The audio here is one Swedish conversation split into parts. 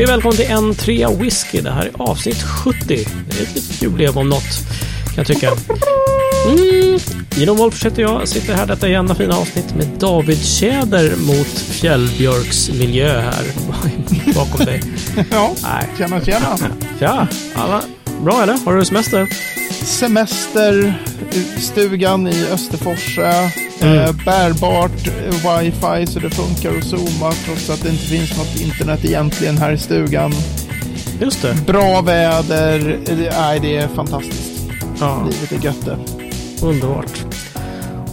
Hej och välkommen till en trea whisky. Det här är avsnitt 70. Det är ett litet jubileum om något, kan jag tycka. Mm. Genom Wolf heter jag, sitter här detta enda fina avsnitt med David Tjäder mot Fjällbjörks miljö här bakom dig. Ja, Nej. tjena tjena. Tja, alla bra eller? Har du semester? Semester, stugan i Österforsa, Mm. eh, bärbart eh, wifi så det funkar att zooma trots att det inte finns något internet egentligen här i stugan. Just det. Bra väder, det- nej det är fantastiskt. Ja, Livet är gött det. underbart.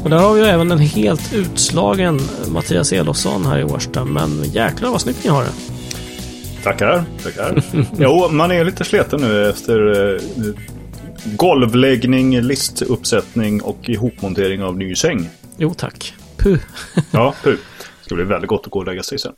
Och där har vi ju även en helt utslagen Mattias Elofsson här i Årsta. Men jäklar vad snyggt ni har det. Tackar, tackar. jo, man är lite sliten nu efter eh, golvläggning, listuppsättning och ihopmontering av ny säng. Jo tack. Puh. Ja, hu. Det ska bli väldigt gott att gå och lägga sig sen.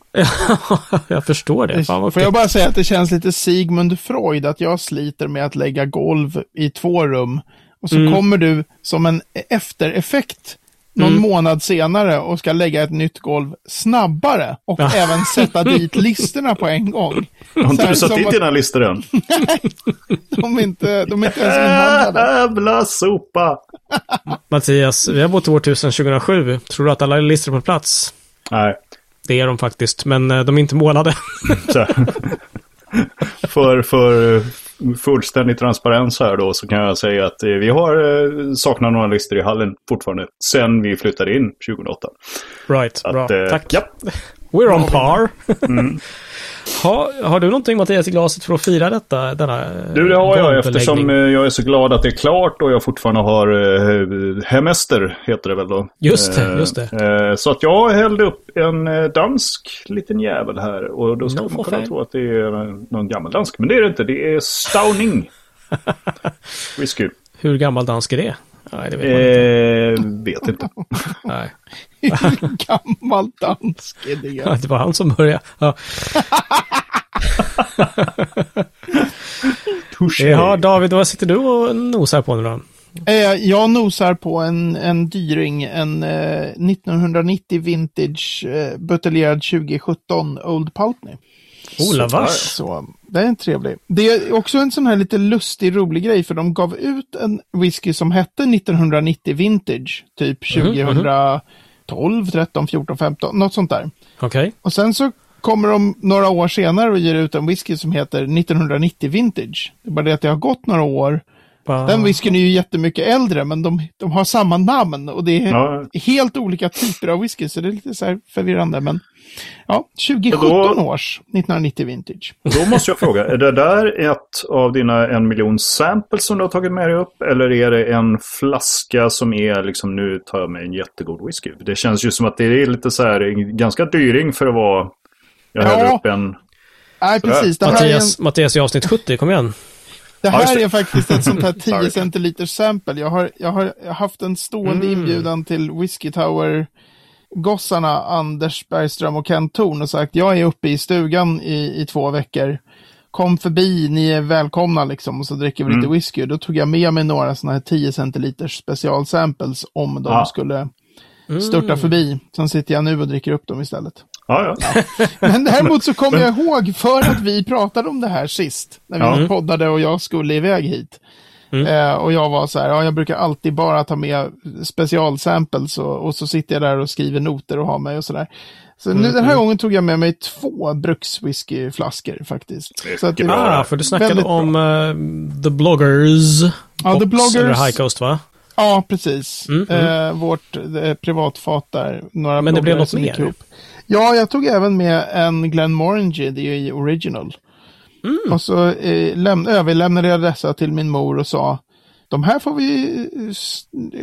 jag förstår det. Fan Får jag bara säga att det känns lite Sigmund Freud att jag sliter med att lägga golv i två rum. Och så Mm. kommer du som en eftereffekt någon Mm. månad senare och ska lägga ett nytt golv snabbare och Ja. även sätta dit listerna på en gång. Har inte du satt dit att dina listor än? De är inte, de är inte ens inhandlade. Jävla sopa! Mattias, vi har bott i år 2007. Tror du att alla listor är på plats? Nej, Det är de faktiskt, men eh, de är inte målade. här. för, för fullständig transparens här då så kan jag säga att eh, vi har eh, saknat några listor i hallen fortfarande. Sen vi flyttade in 2008. Right, bra. Att, eh, Tack. Ja, We're on par. ha, har du någonting Mattias i glaset för att fira detta? Denna, eh, Du, det har jag eftersom eh, jag är så glad att det är klart och jag fortfarande har eh, hemester, heter det väl då. Just det, just det. Så att jag hällde upp en dansk liten jävel här. Och då ska No man kunna fan. tro att det är någon gammal dansk. Men det är det inte, det är Stauning. Whisky. Hur gammal dansk är det? Nej, det vet man inte. Eh, vet inte. Nej. Gammal dansk är det? Ja, Det var han som började. Ja. Jaha, David, vad sitter du och nosar på nu då? Eh, Jag nosar på en, en dyring, en eh, 1990 vintage eh, buteljerad 2017 Old Pultney. Oh, la vache. Så det är en trevlig. Det är också en sån här lite lustig, rolig grej, för de gav ut en whisky som hette 1990 vintage, typ Mhm, 2012, 13, 14, 15, något sånt där. Okej. Och sen så kommer de några år senare och ger ut en whisky som heter 1990 vintage. Det är bara det att det har gått några år. Bara- Den whiskyn är ju jättemycket äldre, men de, de har samma namn och det är Ja. helt olika typer av whisky, så det är lite så här förvirrande. Men ja, 2017 Och då- års 1990 vintage. Då måste jag fråga, är det där ett av dina en miljon samples som du har tagit med dig upp? Eller är det en flaska som är liksom nu tar jag mig en jättegod whisky? Det känns ju som att det är lite så här ganska dyring för att vara... Jag häller Ja. upp en... Nej, precis. Mattias, Mattias i avsnitt 70, kom igen. Det Ja, här är faktiskt ett sånt här 10 Sorry. centiliters sample. Jag har, jag har haft en stående Mm. inbjudan till Whiskey Tower gossarna Anders Bergström och Kent Thorn och sagt jag är uppe i stugan i, i två veckor. Kom förbi, ni är välkomna liksom och så dricker vi lite Mm. whisky. Då tog jag med mig några sådana här 10 centiliters specialsamples om de Ah. skulle Mm. störta förbi. Sen sitter jag nu och dricker upp dem istället. Ja, ja. Men däremot så kommer jag ihåg för att vi pratade om det här sist. När vi Ja. poddade och jag skulle iväg hit. Mm. Eh, och jag var så här, ja, jag brukar alltid bara ta med specialsamples och, och så sitter jag där och skriver noter och har mig och sådär. Så Mm, nu, den här gången tog jag med mig två brukswhiskyflaskor faktiskt. Så att det Ah, för du snackade om eh, The Bloggers. Ja, The Bloggers. Eller High Coast, va? Ja, precis. Mm, Eh, vårt eh, privatfat där. Några Men det blev något mer? ihop. Ja, jag tog även med en Glenmorangie, det är ju original. Mm. Och så eh, läm- överlämnade jag dessa till min mor och sa de här får vi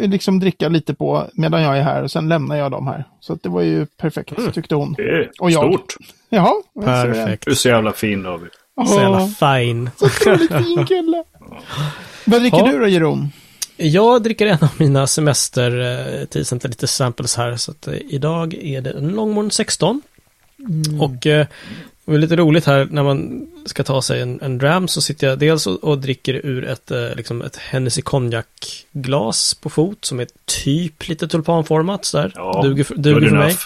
eh, liksom dricka lite på medan jag är här och sen lämnar jag dem här. Så att det var ju perfekt, tyckte hon. Och jag. stort. Det. Perfekt. Du är så jävla fin David. Så jävla Åh, fine. så otroligt fin kille. Vad dricker Ja. du då, Jeroen? Jag dricker en av mina semester eh, 10 centiliter samples här. Så att, eh, idag är det en Longmorn 16. Och eh, det är lite roligt här när man ska ta sig en, en dram så sitter jag dels och, och dricker ur ett, eh, liksom ett Hennessy konjakglas på fot som är typ lite tulpanformat sådär. Ja, duger duger för mig.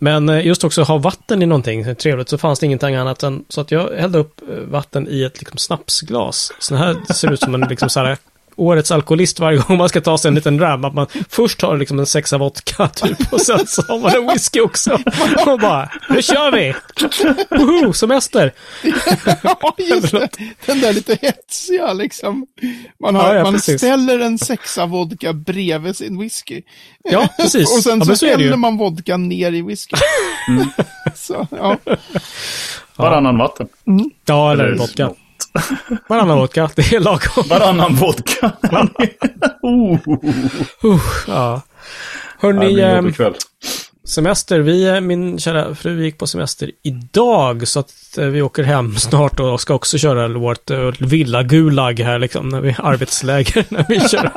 Men just också ha vatten i någonting trevligt så fanns det ingenting annat än så att jag hällde upp vatten i ett liksom, snapsglas. Så här ser ut som en liksom så här årets alkoholist varje gång man ska ta sig en liten ram. Att man först tar liksom en sexa vodka typ och sen så har man en whisky också. Och bara, nu kör vi! Woho, semester! ja, just det. Den där lite hetsiga liksom. Man, har, Ja, ja, man precis. ställer en sexa vodka bredvid sin whisky. Ja, precis. Och sen Ja, så men så häller man vodkan ner i whisky. så, ja. Varannan vatten. Ja, eller Eller vodka. Varannan vodka, det är lagom. Varannan vodka. oh, Uh, ja. Hörni, eh, semester. Vi, eh, min kära fru gick på semester idag så att eh, vi åker hem snart och ska också köra vårt uh, villa-gulag här liksom. När vi arbetsläger när vi kör.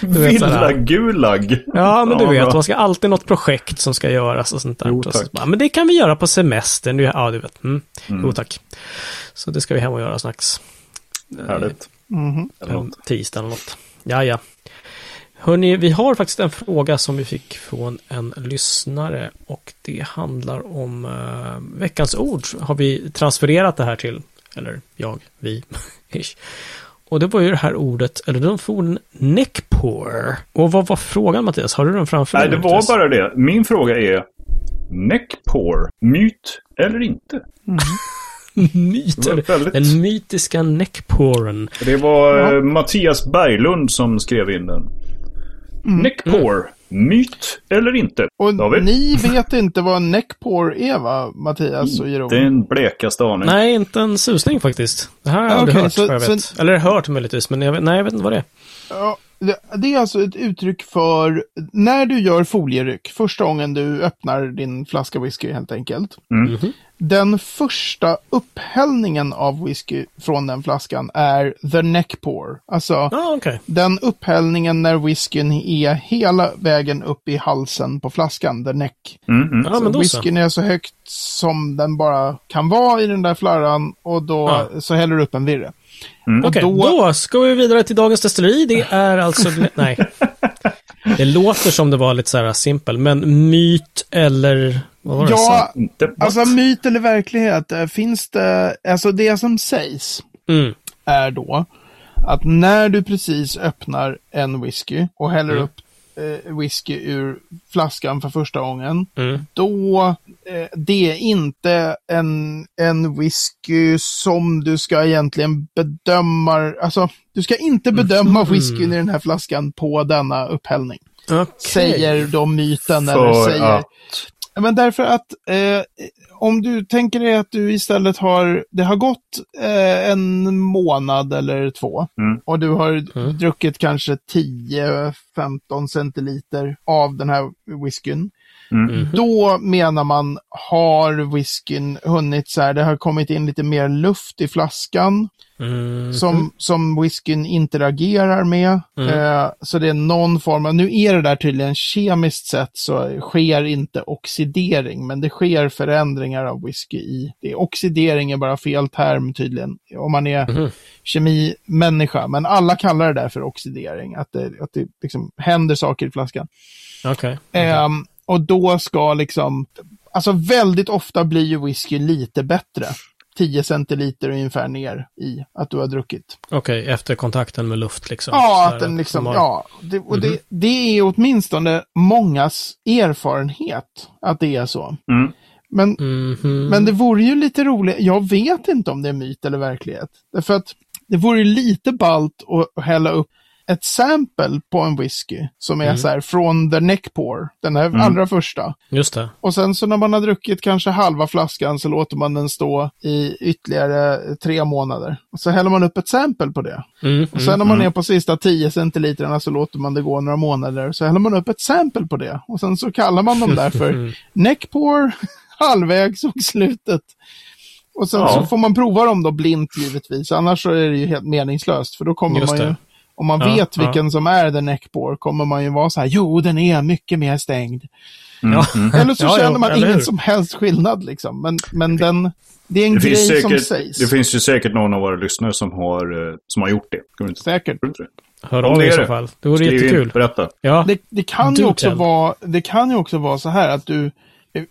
Villa-gulag. Ja, men du Ja, vet, bra. man ska alltid något projekt som ska göras och sånt där. Jo, så bara, men det kan vi göra på semestern. Ja, du vet. Mm. Mm. Jo, tack. Så det ska vi hem och göra strax. Härligt. Mhm. Eller En något. tisdag eller något. Ja, ja. Hörni, vi har faktiskt en fråga som vi fick från en lyssnare och det handlar om eh, veckans ord. Har vi transfererat det här till, eller jag, vi, ish. Och det var ju det här ordet, eller de orden neckpour. Och vad var frågan Mattias? Har du den framför Nej, dig? det var Mattias? bara det. Min fråga är neckpour, myt eller inte? myt, var eller, väldigt- den mytiska neckpouren. Det var Ja. eh, Mattias Berglund som skrev in den. Neckpour, myt eller inte? Och David? ni vet inte vad neckpour är va, Mattias och Jeroen? Den blekaste aning. Nej, inte en susning faktiskt. Det här har jag Ja, aldrig hört, så- jag så- vet. Eller hört möjligtvis, men jag vet, nej, jag vet inte vad det är. Ja, det, det är alltså ett uttryck för när du gör folieryck, första gången du öppnar din flaska whisky helt enkelt. Mhm. Den första upphällningen av whisky från den flaskan är the neck pour. Alltså Ja, okej. den upphällningen när whiskyn är hela vägen upp i halsen på flaskan, the neck. Mm, mm. Ja, men då så. Whiskyn är så högt som den bara kan vara i den där flarran och då Ja. så häller du upp en virre. Mm. Och Okej, då- då... ska vi vidare till dagens destilleri. Det är alltså... nej. Det låter som det var lite så här simpel, men myt eller... Vad var det? Ja? Alltså myt eller verklighet, eh, finns det, alltså det som sägs Mm. är då att när du precis öppnar en whisky och häller Mm. upp eh, whisky ur flaskan för första gången, Mm. då eh, det är inte en, en whisky som du ska egentligen bedöma, alltså du ska inte bedöma Mhm. whiskyn i den här flaskan på denna upphällning. Okej. Säger då myten eller För säger att... Ja, Men därför att eh, om du tänker dig att du istället har, det har gått eh, en månad eller två Mm. och du har Mm. druckit kanske 10-15 centiliter av den här whiskyn. Mm. Mhm. Då menar man, har whiskyn hunnit så här, det har kommit in lite mer luft i flaskan Mm. som, som whiskyn interagerar med. Mm. Eh, så det är någon form av, nu är det där tydligen kemiskt sett så sker inte oxidering, men det sker förändringar av whisky i det. Oxidering är bara fel term tydligen, om man är Mhm. kemimänniska, men alla kallar det där för oxidering, att det, att det liksom händer saker i flaskan. Okej. Ehm, och då ska liksom, alltså väldigt ofta blir ju whisky lite bättre. 10 centiliter ungefär ner i att du har druckit. Okej, efter kontakten med luft liksom. Ja, att den liksom, som har- ja. Det, och Mhm. det, det är åtminstone mångas erfarenhet att det är så. Mm. Men, Mhm. men det vore ju lite roligt, jag vet inte om det är myt eller verklighet. Därför att det vore ju lite balt att hälla upp ett sample på en whisky som är Mm. så här från the neck pour, den här Mm. allra första. Just det. Och sen så när man har druckit kanske halva flaskan så låter man den stå i ytterligare tre månader. Och så häller man upp ett sample på det. Mm, Och sen mm. när man mm. är på sista 10 centiliterna så låter man det gå några månader. Så häller man upp ett sample på det. Och sen så kallar man dem där för neck pour, halvvägs och slutet. Och sen Ja. så får man prova dem då blint givetvis. Annars så är det ju helt meningslöst. För då kommer Just man ju, det. Om man Ja, vet ja. vilken som är the neck pour, kommer man ju vara så här, jo den är mycket mer stängd. Mm. Mm. Eller så Ja, känner man ingen som helst skillnad liksom. Men, men den, det är en Det, grej finns som säkert, sägs. det finns ju säkert någon av våra lyssnare som har, eh, som har gjort det. Säkert. Hör Om av det i så det. fall. Det vore Skriv in, jättekul. berätta. Ja. Det, det, kan ju också tell. vara, det kan ju också vara så här att du,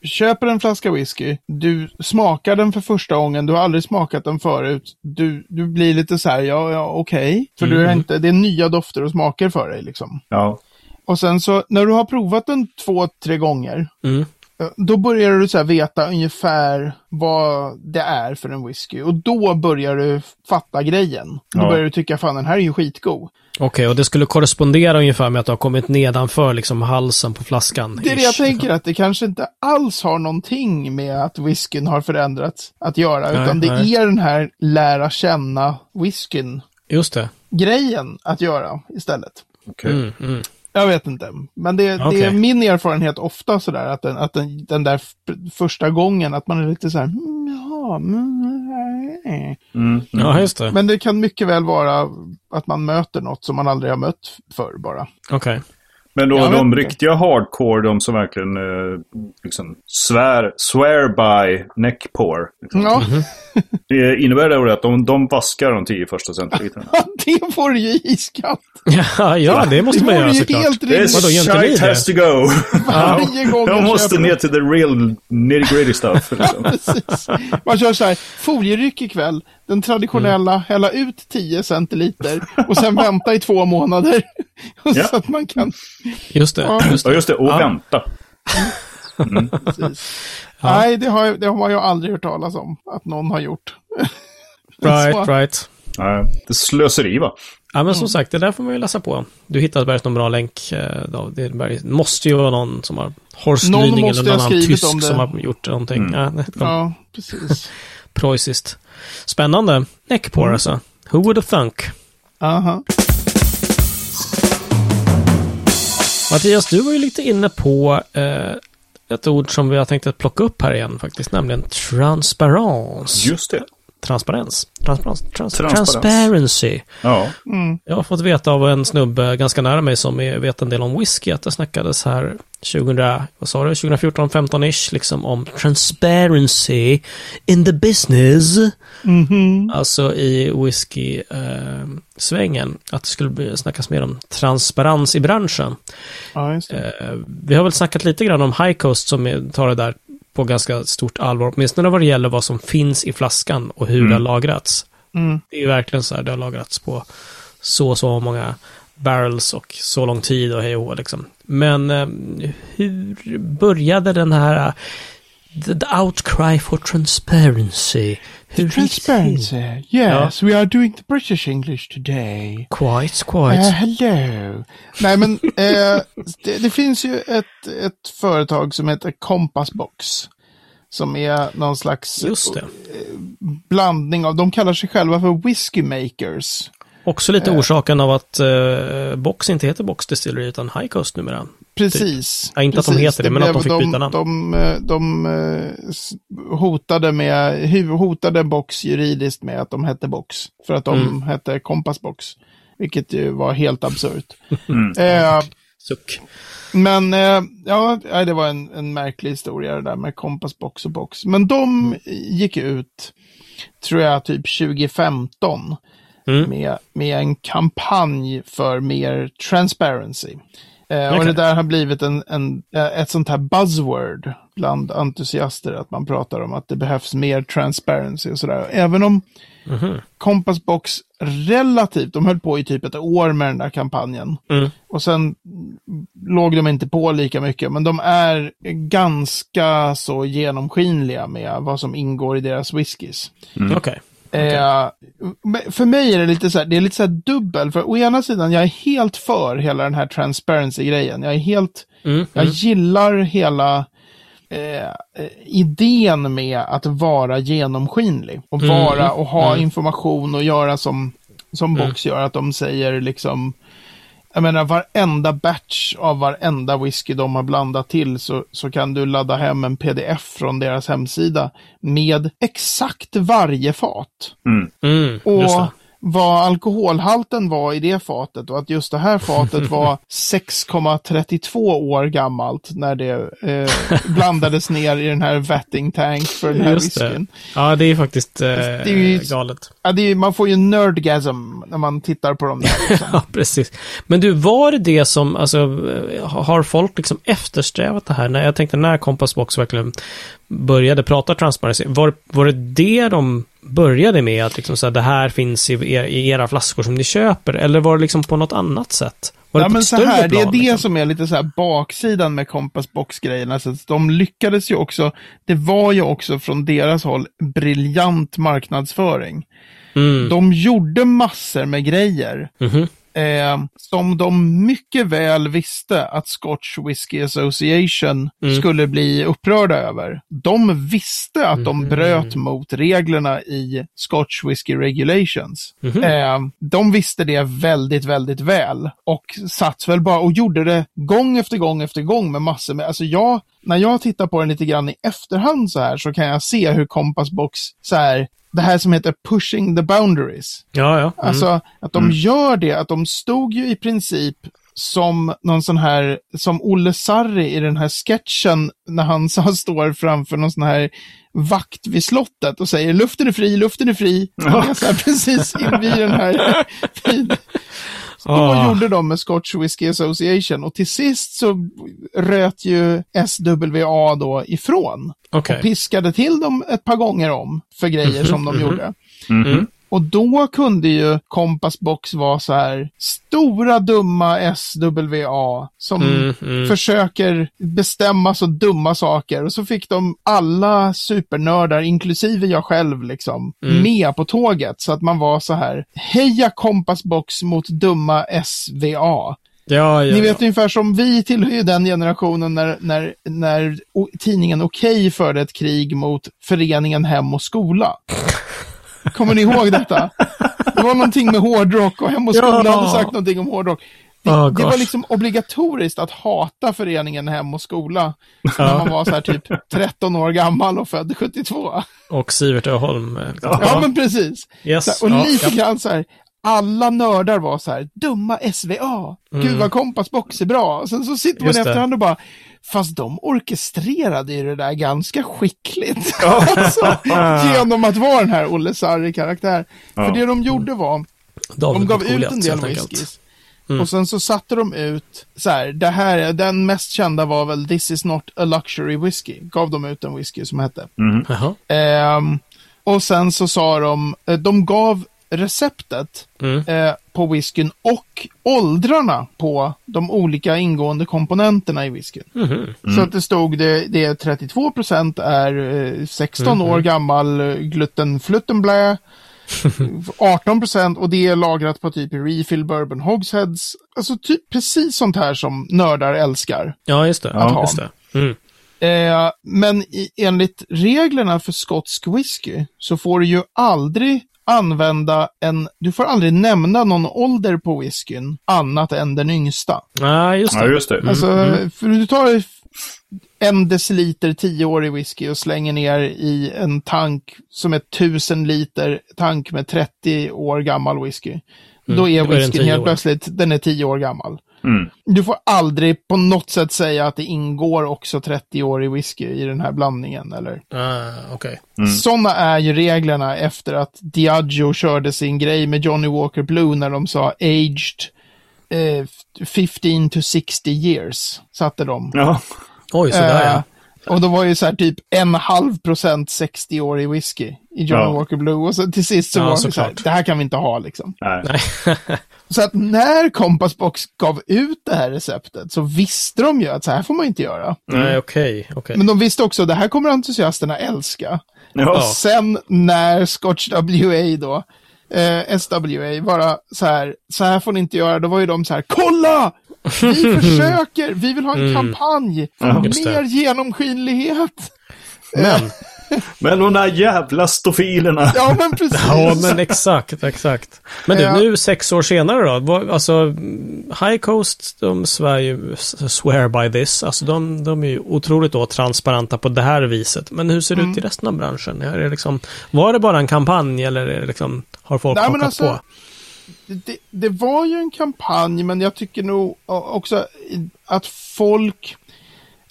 köper en flaska whisky, du smakar den för första gången, du har aldrig smakat den förut. Du, du blir lite så här, ja, ja, okej. För du är Mm. inte, det är nya dofter och smaker för dig liksom. Ja. Och sen så, när du har provat den två, tre gånger, Mm. eh, då börjar du så veta ungefär vad det är för en whisky. Och då börjar du fatta grejen. Då Ja. börjar du tycka, fan den här är ju skitgod. Okej, och det skulle korrespondera ungefär med att du har kommit nedanför liksom halsen på flaskan. Det är det jag tänker, att det kanske inte alls har någonting med att whiskyn har förändrats att göra. Nej, utan det nej. är den här lära känna whiskyn Just det. grejen att göra istället. Okej. Mm, mm. Jag vet inte. Men det, det är min erfarenhet ofta sådär att, den, att den, den där första gången att man är lite så här, mm, jaha, mm, nej." Mm. Ja, just det. Men det kan mycket väl vara att man möter något som man aldrig har mött förr bara. Okej. Men då Jag de riktiga hardcore, de som verkligen eh, liksom svär, swear by neck pour. Liksom. Ja, Det innebär det att de, de vaskar de tio första centiliterna? det vore ju iskallt. Ja, ja, det måste Det man göra såklart. helt inte ni shit det? has to go! Varje gång De jag måste köper ner till the real nitty gritty stuff. Liksom. Precis. Man kör så här, folieryck ikväll, den traditionella, Mm. hälla ut 10 centiliter och sen vänta i två månader. Och Ja. Så att man kan, Just det. Ja. Just Ja, det. just det. Och Ja. vänta. precis. Nej, det har, jag- det har man ju aldrig hört talas om att någon har gjort. Right, Så- right. Nej, det slöseri va? Ja, men som Mm. sagt, det där får man ju läsa på. Du hittade berget någon bra länk. eh. Det måste ju vara någon som har Horst Någon Lyning eller någon annan tysk som har gjort någonting. Mm. Ja, Ja, precis. Preussiskt. Spännande. Neckpore Mm. alltså. Who would have thunk? Aha. Mattias, du var ju lite inne på eh, ett ord som vi har tänkt att plocka upp här igen faktiskt, nämligen transparens. Just det. Transparens. Transparens. Trans Transparens. Transparency. Ja. Mm. Jag har fått veta av en snubbe ganska nära mig som är, vet en del om whisky att det snackades här 2000, vad sa du, 2014-15-ish liksom om transparency in the business. Mhm. Alltså i whisky-svängen. att det skulle snackas mer om transparens i branschen. Ja, just det. Eh, vi har väl snackat lite grann om High Coast som tar det där på ganska stort allvar. Åtminstone vad det gäller vad som finns i flaskan och hur Mm. det har lagrats. Mm. Det är ju verkligen så här, det har lagrats på så så många barrels och så lång tid och hej och hå, liksom. Men eh, hur började den här the, the outcry for transparency? Till? Transparency. Yes, we are doing the British English today. Quite, Uh, quite. hello. Nej, men eh, det, det finns ju ett, ett företag som heter Compass Box. Som är någon slags Just det. blandning av, de kallar sig själva för whisky makers. Också lite Eh. orsaken av att eh, Box inte heter Box Distillery utan High Coast numera. Precis. Ja, inte att de precis. heter det, men att de fick byta namn. De, de, de eh, hotade, med, hotade Box juridiskt med att de hette Box. För att de Mm. hette Compass Box. Vilket ju var helt absurt. Mm. Eh, Suck. Men eh, ja, det var en, en märklig historia det där med kompassbox och box. Men de gick ut, tror jag, typ 2015 Mm. med, med en kampanj för mer transparency. Eh, Och det där har blivit en, en, eh, ett sånt här buzzword bland entusiaster, att man pratar om att det behövs mer transparency och sådär. Även om Mhm. Compass Box relativt, de höll på i typ ett år med den där kampanjen. Mm. Och sen låg de inte på lika mycket, men de är ganska så genomskinliga med vad som ingår i deras whiskys. Okej. Eh, för mig är det lite så här, det är lite så dubbel, för å ena sidan, jag är helt för hela den här transparency-grejen. Jag är helt, Mm. jag Mm. gillar hela eh, eh, idén med att vara genomskinlig. Och Mm, vara och ha mm. information och göra som, som Mm. Box gör, att de säger liksom jag menar varenda batch av varenda whisky de har blandat till så, så kan du ladda hem en pdf från deras hemsida med exakt varje fat. Mm. Mm. Och Just det. Vad alkoholhalten var i det fatet och att just det här fatet var 6,32 år gammalt när det eh, blandades ner i den här vetting tank för den här Just det. whiskyn. Ja, det är faktiskt eh, är ju- galet. Ja, det är, man får ju nerdgasm när man tittar på dem där. Liksom. Ja, precis. Men du, var det det som, alltså, har folk liksom eftersträvat det här? När jag tänkte när Compass Box verkligen började prata transparency, var, var det det de började med? Att liksom så här, det här finns i, er, i era flaskor som ni köper? Eller var det liksom på något annat sätt? Var Ja, det men så här, det är plan, det liksom? som är lite så här baksidan med Compass Box-grejerna. De lyckades ju också, det var ju också från deras håll briljant marknadsföring. Mm. De gjorde massor med grejer Mhm. Eh, som de mycket väl visste att Scotch Whisky Association Mm. skulle bli upprörda över. De visste att de Mhm. bröt mot reglerna i Scotch Whisky Regulations. Mhm. Eh, de visste det väldigt, väldigt väl och satt väl bara och gjorde det gång efter gång efter gång med massor med, alltså jag, när jag tittar på den lite grann i efterhand så här så kan jag se hur Compass Box så här, det här som heter pushing the boundaries. Ja, ja. Mm. Alltså att de gör det, att de stod ju i princip som någon sån här, som Olle Sarri i den här sketchen när han så står framför någon sån här vakt vid slottet och säger luften är fri, luften är fri. Ja. Så här, precis invid den här. Så Ah. gjorde de med Scotch Whisky Association och till sist så röt ju SWA då ifrån Okej. och piskade till dem ett par gånger om för grejer som de gjorde. Mhm. Mm. Och då kunde ju Compass Box vara så här stora dumma SWA som Mm, mm. försöker bestämma så dumma saker. Och så fick de alla supernördar, inklusive jag själv, liksom, Mm. med på tåget. Så att man var så här, heja Compass Box mot dumma SVA. Ja, ja, Ni vet ja. ungefär som vi tillhör ju den generationen när, när, när tidningen Okej förde ett krig mot föreningen Hem och Skola. Kommer ni ihåg detta? Det var någonting med hårdrock och Hem och Skola Ja. hade sagt någonting om hårdrock. Det, Oh, det var liksom obligatoriskt att hata föreningen Hem och Skola när Ja. man var så här typ 13 år gammal och född 72. Och Sivert Öholm. eh, Ja, men precis. yes. Så, och ja, lite ja. grann så här, alla nördar var så här, dumma SVA, gud vad Kompassbox är bra. Och sen så sitter man Mm. I efterhand och bara, fast de orkestrerade ju det där ganska skickligt. alltså, genom att vara den här Olle Sarri-karaktär. Ja. För det de gjorde var, David de gav ut en del whiskys. Mm. Och sen så satte de ut, så här, det här, den mest kända var väl This is not a luxury whisky. Gav de ut en whisky som hette. Mhm. Jaha. Ehm, och sen så sa de, eh, de gav receptet Mm. eh, på whiskyn och åldrarna på de olika ingående komponenterna i whiskyn. Mhm. Så att det stod, det, det är 32 procent är eh, 16 år gammal eh, glutenfluttenblä. 18 procent och det är lagrat på typ refill bourbon hogsheads. Alltså typ precis sånt här som nördar älskar. Ja, just det. Att ha. just det. Mm. Eh, men i, enligt reglerna för skotsk whisky så får du ju aldrig använda en, du får aldrig nämna någon ålder på whiskyn annat än den yngsta. Ja, just det. Ja, just det. Alltså, för du tar en deciliter tioårig whisky och slänger ner i en tank som är tusen liter tank med 30 år gammal whisky. Då är då är whiskyn 10 helt plötsligt, den är 10 år gammal. Mm. Du får aldrig på något sätt säga att det ingår också 30-årig whisky i den här blandningen. Eller? Ah, Okej. Sådana är ju reglerna efter att Diageo körde sin grej med Johnny Walker Blue när de sa aged eh, 15 to 60 years. Satte de. Ja. Oj, sådär Eh, ja. och då var ju så här typ en halv procent 60-årig whisky i Johnny Ja. Walker Blue. Och så till sist så Ja, var det så här, det här kan vi inte ha liksom. Nej. Så att när Compass Box gav ut det här receptet så visste de ju att så här får man inte göra. Nej, okej. okej. Men de visste också att det här kommer entusiasterna älska. Ja. Och sen när Scotch WA då, eh, SWA, bara så här, så här får ni inte göra, då var ju de så här, kolla! Vi försöker, vi vill ha en kampanj för det. mer genomskinlighet. Men, Men de där jävla stofilerna. Ja, men precis. Ja, men exakt, exakt. Men du, Ja. nu sex år senare då? vad- Alltså, High Coast, de svär ju, swear by this. Alltså, de, de är ju otroligt då transparenta på det här viset. Men hur ser det Mm. ut i resten av branschen? Är det liksom, var det bara en kampanj eller är det liksom, har folk Nej, alltså, på? det, det var ju en kampanj, men jag tycker nog också att folk,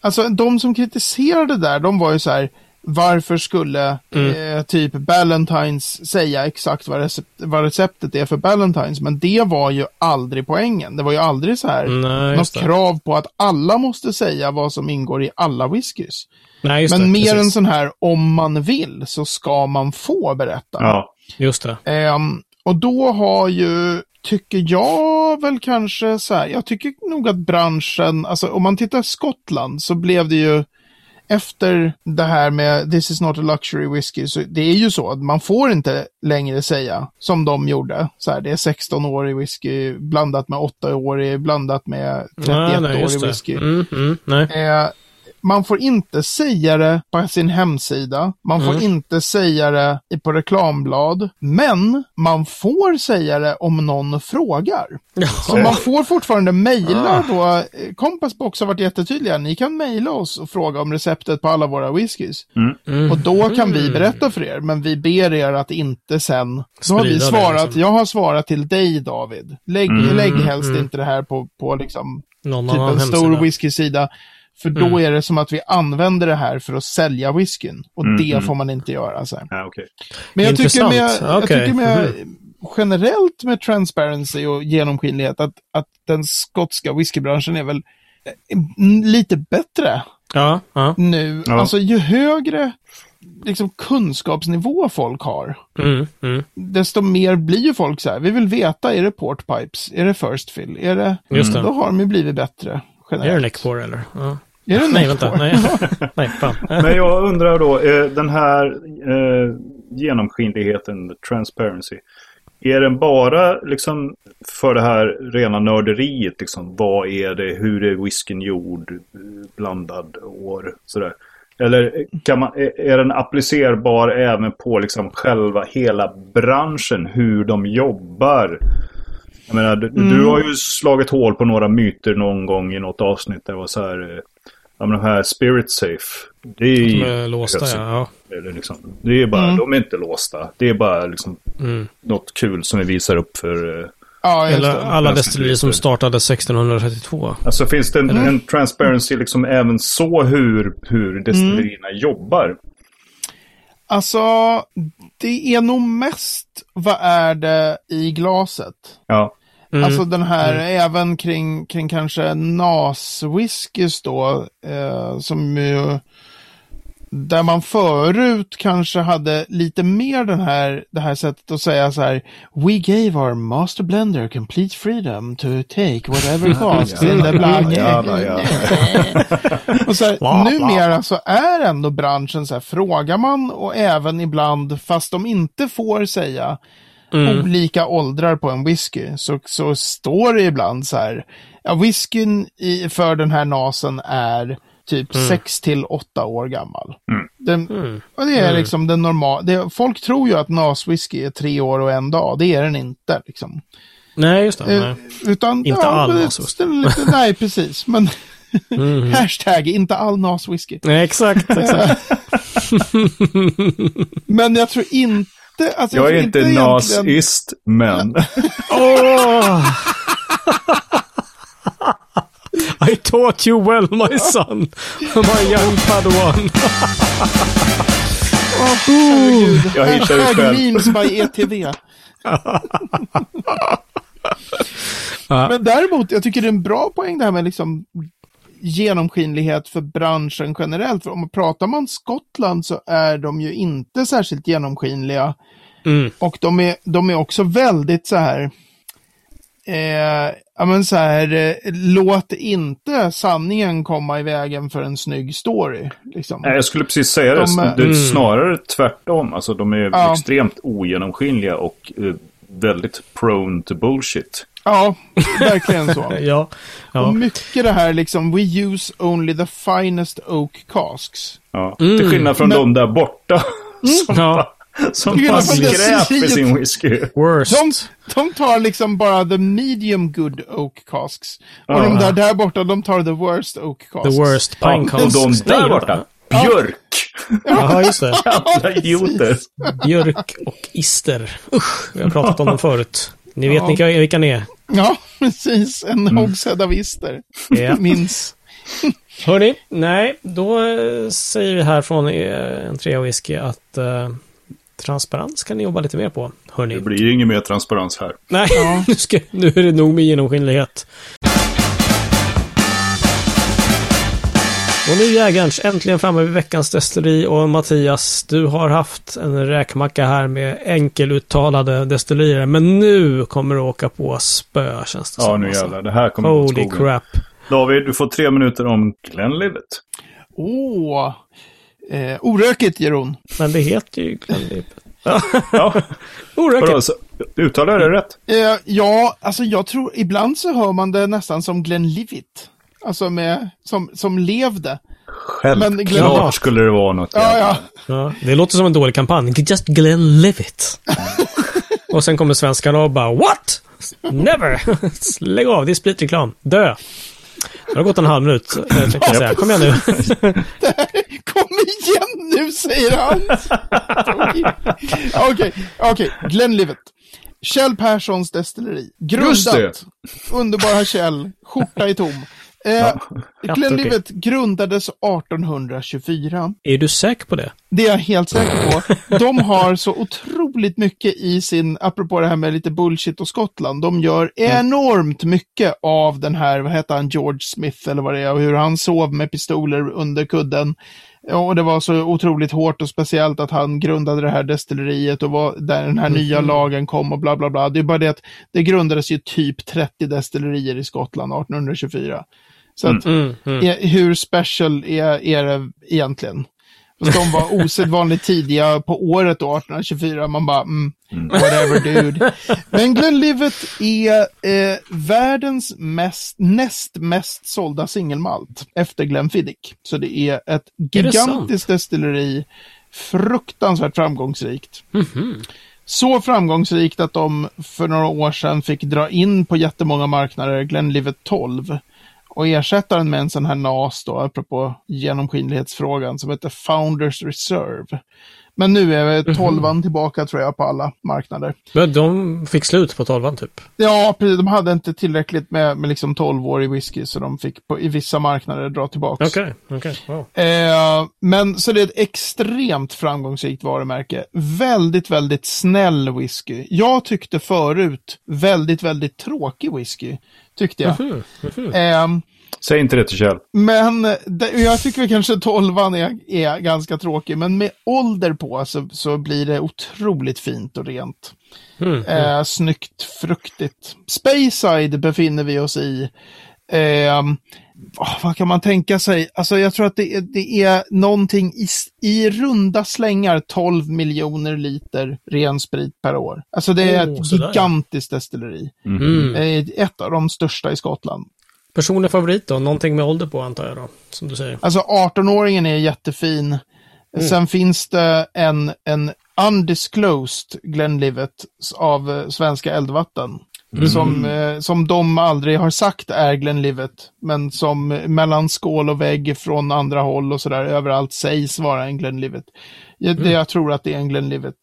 alltså de som kritiserade där, de var ju så här, varför skulle Mm. eh, typ Ballantines säga exakt vad, recept, vad receptet är för Ballantines? Men det var ju aldrig poängen. Det var ju aldrig så här, Nej, något krav på att alla måste säga vad som ingår i alla whiskys. Nej, just Men det. mer precis. en sån här, om man vill så ska man få berätta. Ja. Just det. Ehm, och då har ju, tycker jag väl kanske så här, jag tycker nog att branschen, alltså om man tittar Skottland så blev det ju efter det här med This is not a luxury whiskey, så det är ju så att man får inte längre säga som de gjorde. Så här, det är 16-årig whisky blandat med 8-årig, blandat med Nej, nej, just 31-årig det. whisky. Mm, mm, nej. Eh, man får inte säga det på sin hemsida. Man får Mm. inte säga det i- på reklamblad. Men man får säga det om någon frågar. Så man får fortfarande mejla då. eh, Compassbox har varit jättetydliga. Ni kan mejla oss och fråga om receptet på alla våra whiskys. Mm. Och då kan vi berätta för er. Men vi ber er att inte sen. Då har vi svarat. liksom. Jag har svarat till dig David. Lägg, lägg helst inte det här på, på liksom Någon typ en stor whiskysida. För då Mm. är det som att vi använder det här för att sälja whiskyn. Och Mm, det mm. får man inte göra. Så här. Ja, okej. Men jag tycker, med, jag tycker med generellt med transparency och genomskinlighet att, att den skotska whiskybranschen är väl eh, lite bättre Ja, ja. nu. Ja. Alltså ju högre liksom, kunskapsnivå folk har, Mm, mm. desto mer blir ju folk så här. Vi vill veta, är det port pipes? Är det first fill? Är det... Just det. Då har de ju blivit bättre. Är det Generellt. neckpour eller? Ja. Är det Nej, vänta. Nej, nej fan. Men jag undrar då, eh, den här eh, genomskinligheten, transparency. Är den bara liksom för det här rena nörderiet? Liksom, vad är det? Hur är whiskyn gjord? Blandad år? Sådär. Eller kan man, är den applicerbar även på liksom själva hela branschen? Hur de jobbar? Jag menar, du, du har ju slagit hål på några myter någon gång i något avsnitt. Där det var så här, eh, ja men de här spirit safe. Det är De ju är låsta, ja. ja. eller liksom, det är bara, Mm. de är inte låsta. Det är bara liksom Mm. något kul som vi visar upp för... eh, Ja, Eller det. alla destillerier som startade 1632. Alltså finns det en, en transparency liksom även så hur, hur destillerierna jobbar? Alltså, det är nog mest vad är det i glaset. Ja. Mm. Alltså den här, även kring, kring kanske NAS-whiskys då, eh, som ju, där man förut kanske hade lite mer den här, det här sättet att säga så här, We gave our master blender complete freedom to take whatever cost in the blank. Och så här, numera så är ändå branschen så här, frågar man och även ibland, fast de inte får säga, Mm. olika åldrar på en whisky så, så står det ibland så här. Ja, whiskyn i, för den här nasen är typ 6 till 8 år gammal. Den, Mm. och det är liksom den normala. Folk tror ju att NAS-whisky är tre år och en dag. Det är den inte. Liksom. Nej, just det. Eh, Nej. utan, Inte all men det- NAS-whisky. Nej, precis. Men Mhm. hashtag inte all NAS-whisky. Nej, exakt. exakt. Men jag tror inte... Alltså, Jag är tror inte egentligen- nazist, men... Åh! I taught you well, my son. My young padawan. Åh, herregud. Jag ju Hashtag själv. memes by ETV. Men däremot, jag tycker det är en bra poäng det här med liksom genomskinlighet för branschen generellt. För om man pratar man Skottland så är de ju inte särskilt genomskinliga. Mm. Och de är, de är också väldigt så här, eh, ja men så här, eh, låt inte sanningen komma i vägen för en snygg story. Liksom. Nej, jag skulle precis säga det. De är- det är Mm. snarare tvärtom. Alltså de är Ja. extremt ogenomskinliga och eh, väldigt prone to bullshit. Ja, verkligen så. Ja. ja. Och mycket det här liksom, we use only the finest oak casks. Ja. Mm. Till skillnad från Men- de där borta. Som Ja. bara, som Till bara skillnad från skräp i sin whisky. Worst. De, de tar liksom bara the medium good oak casks. Och Ja. de där där borta, de tar the worst oak casks. The worst Ja, pine och casks. de där borta. Björk! Jaha, just det. Jävla idioter. Björk och ister. Usch, vi har pratat om dem förut. Ni vet Ja. vilka, vilka ni är. Ja, precis. En Mm. hogshead av ister. Ja. Minns. Hörni, nej, då eh, säger vi här från eh, en trea whisky att eh, transparens kan ni jobba lite mer på. Hörni. Det blir ingen mer transparens här. Nej, Ja. nu, ska, nu är det nog med genomskinlighet. Och nu jägarns, äntligen framme vid veckans destilleri och Mattias, du har haft en räkmacka här med enkeluttalade destillerier, men nu kommer du åka på spö känns det Ja, som, nu alltså. jävlar. Det här kommer gå Holy skogen. crap. David, du får tre minuter om Glenlivet. Åh. Eh, orökigt, Jeroen. Men det heter ju Glenlivet. Ja? Orökigt. Så, uttalar jag det rätt? Eh, ja, alltså jag tror, ibland så hör man det nästan som Glenlivet. Alltså med, som, som levde. Självklart Glenn- skulle det vara något. Ja, ja. Ja, det låter som en dålig kampanj. Just Glenlivet. och sen kommer svenskarna och bara What? Never! Lägg av, det är spritreklam. Dö! Det har gått en halv minut, eh, tänkte jag säga. Kom igen nu. Kom igen nu, säger han. Okej, okej. Glenlivet. Kjell Perssons destilleri. Just Grundat. Underbara Kjell. Skjorta i tom. Eh, Glenlivet grundades 1824. är du säker på det? Det är jag helt säker på. De har så otroligt mycket i sin, apropå det här med lite bullshit och Skottland, de gör enormt mycket av den här, vad heter han, George Smith eller vad det är, och hur han sov med pistoler under kudden. Ja, Och det var så otroligt hårt och speciellt att han grundade det här destilleriet och var där den här nya lagen kom och bla bla bla. Det är bara det att det grundades ju typ 30 destillerier i Skottland 1824. Så att Mm, mm. är, hur special är, är det egentligen? Fast de var osedvanligt tidiga på året då, 1824. Man bara, mm, whatever dude. Men Glenlivet är eh, världens mest, näst mest sålda singelmalt efter Glenfiddich. Så det är ett Är gigantiskt destilleri, fruktansvärt framgångsrikt. Mhm. Så framgångsrikt att de för några år sedan fick dra in på jättemånga marknader Glenlivet 12 och ersätta den med en sån här NAS då, apropå genomskinlighetsfrågan, som heter Founders Reserve. Men nu är Mhm. 12 tillbaka tror jag på alla marknader. Men de fick slut på tolvan typ. Ja, precis. De hade inte tillräckligt med, med liksom 12-årig whisky, så de fick på, i vissa marknader dra tillbaka. Okej, okej. Wow. Eh, men så det är ett extremt framgångsrikt varumärke. Väldigt, väldigt snäll whisky. Jag tyckte förut väldigt, väldigt tråkig whisky. Tyckte jag. Mhm, mhm. Eh, Säg inte det till Kjell. men det, jag tycker väl kanske tolvan är, är ganska tråkig. Men med ålder på så, så blir det otroligt fint och rent. Mm. Eh, snyggt, fruktigt. Speyside befinner vi oss i. Eh, åh, vad kan man tänka sig? Alltså jag tror att det, är- det är någonting i, i runda slängar 12 miljoner liter ren sprit per år. Alltså det är Oh, ett sådär. gigantiskt destilleri. Mm. Eh, ett av de största i Skottland. Personlig favorit då? Någonting med ålder på antar jag då? Som du säger. Alltså 18-åringen är jättefin. Sen finns det en, en undisclosed Glenlivet av eh, Svenska Eldvatten. Som, eh, som de aldrig har sagt är Glenlivet. Men som eh, mellan skål och vägg från andra håll och sådär överallt sägs vara en Glenlivet. Jag, det, jag tror att det är en Glenlivet.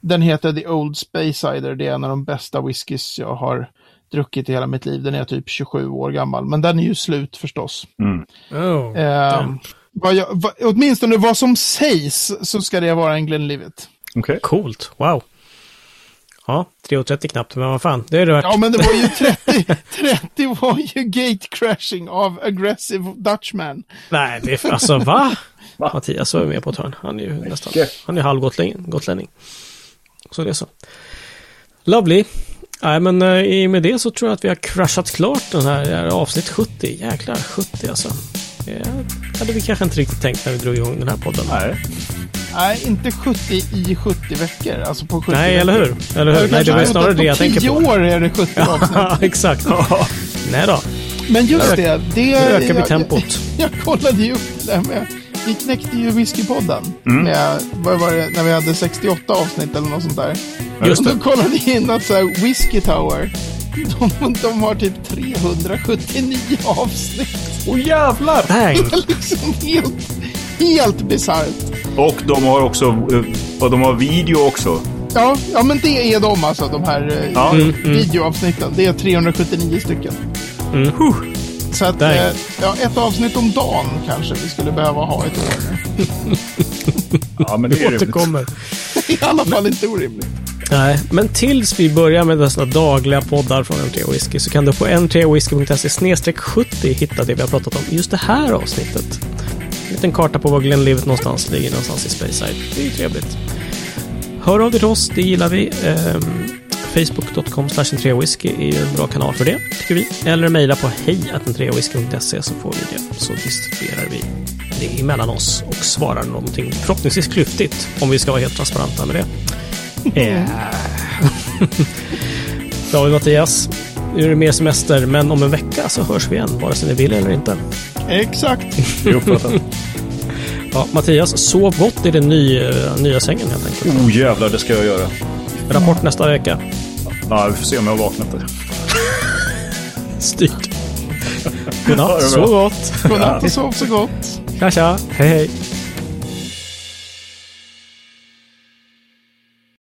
Den heter The Old Speyside. Det är en av de bästa whiskys jag har druckit i hela mitt liv. Den är typ 27 år gammal. Men den är ju slut förstås. Oh. Eh, vad jag, vad, åtminstone vad som sägs så ska det vara en Glenlivet. Okej. Coolt. Wow. Ja, 3.30 knappt, men vad fan, det är det värt. Ja, men det var ju 30, 30 var ju gate crashing av aggressive Dutchman. Nej, det är alltså va? Mattias var ju med på ett hörn. Han är ju nästan, han är halvgotlänning. Gotlänning. Så det är så. Lovely. Nej, men eh, i och med det så tror jag att vi har crashat klart den här, här avsnitt 70. Jäklar, 70 alltså. Det hade vi kanske inte riktigt tänkt när vi drog igång den här podden. Nej. Nej, inte 70 i 70 veckor. Alltså på 70 Nej, veckor. eller hur? Eller hur? Nej, det var snarare det jag tänker På på. 10 år är det 70 avsnitt. Ja, exakt. Nej då. Men just det, det... Nu ökar vi jag- tempot. Jag, kollade ju upp det där med... Vi knäckte ju Whiskypodden. Mm. Med, vad var det, när vi hade 68 avsnitt eller något sånt där. Just och det. då kollade jag in att så här, Whiskey Tower, de, de har typ 379 avsnitt. Åh jävlar! Dang! Det är liksom helt, helt bisarrt. Och de har också, eh, och de har video också. Ja, ja, men det är de alltså, de här eh, Ja. Mm, videoavsnitten. Det är 379 stycken. Mm. Så att, eh, ja, ett avsnitt om dagen kanske vi skulle behöva ha ett år. Ja, men det är. Återkommer. I alla fall inte orimligt. Nej, men tills vi börjar med dessa dagliga poddar från M3 Whisky så kan du på m3whisky.se 70 hitta det vi har pratat om i just det här avsnittet. En liten karta på var Glenlivet någonstans ligger någonstans i Speyside. Det är ju trevligt. Hör av dig till oss, det gillar vi. Ehm, Facebook.com 3 whisky är ju en bra kanal för det, tycker vi. Eller mejla på hej.3whisky.se så får vi det. Så distribuerar vi det emellan oss och svarar någonting förhoppningsvis klyftigt, om vi ska vara helt transparenta med det. Eh. David Mattias, nu är det mer semester, men om en vecka så hörs vi igen, vare sig ni vill eller inte. Exakt. Ja, Mattias, sov gott i den nya, nya sängen helt enkelt. Oh jävlar, det ska jag göra. Rapport nästa vecka. Ja, vi får se om jag har vaknat där. Styrt. Godnatt, sov gott. Godnatt och sov så gott. Tja, tja. Hej, hej.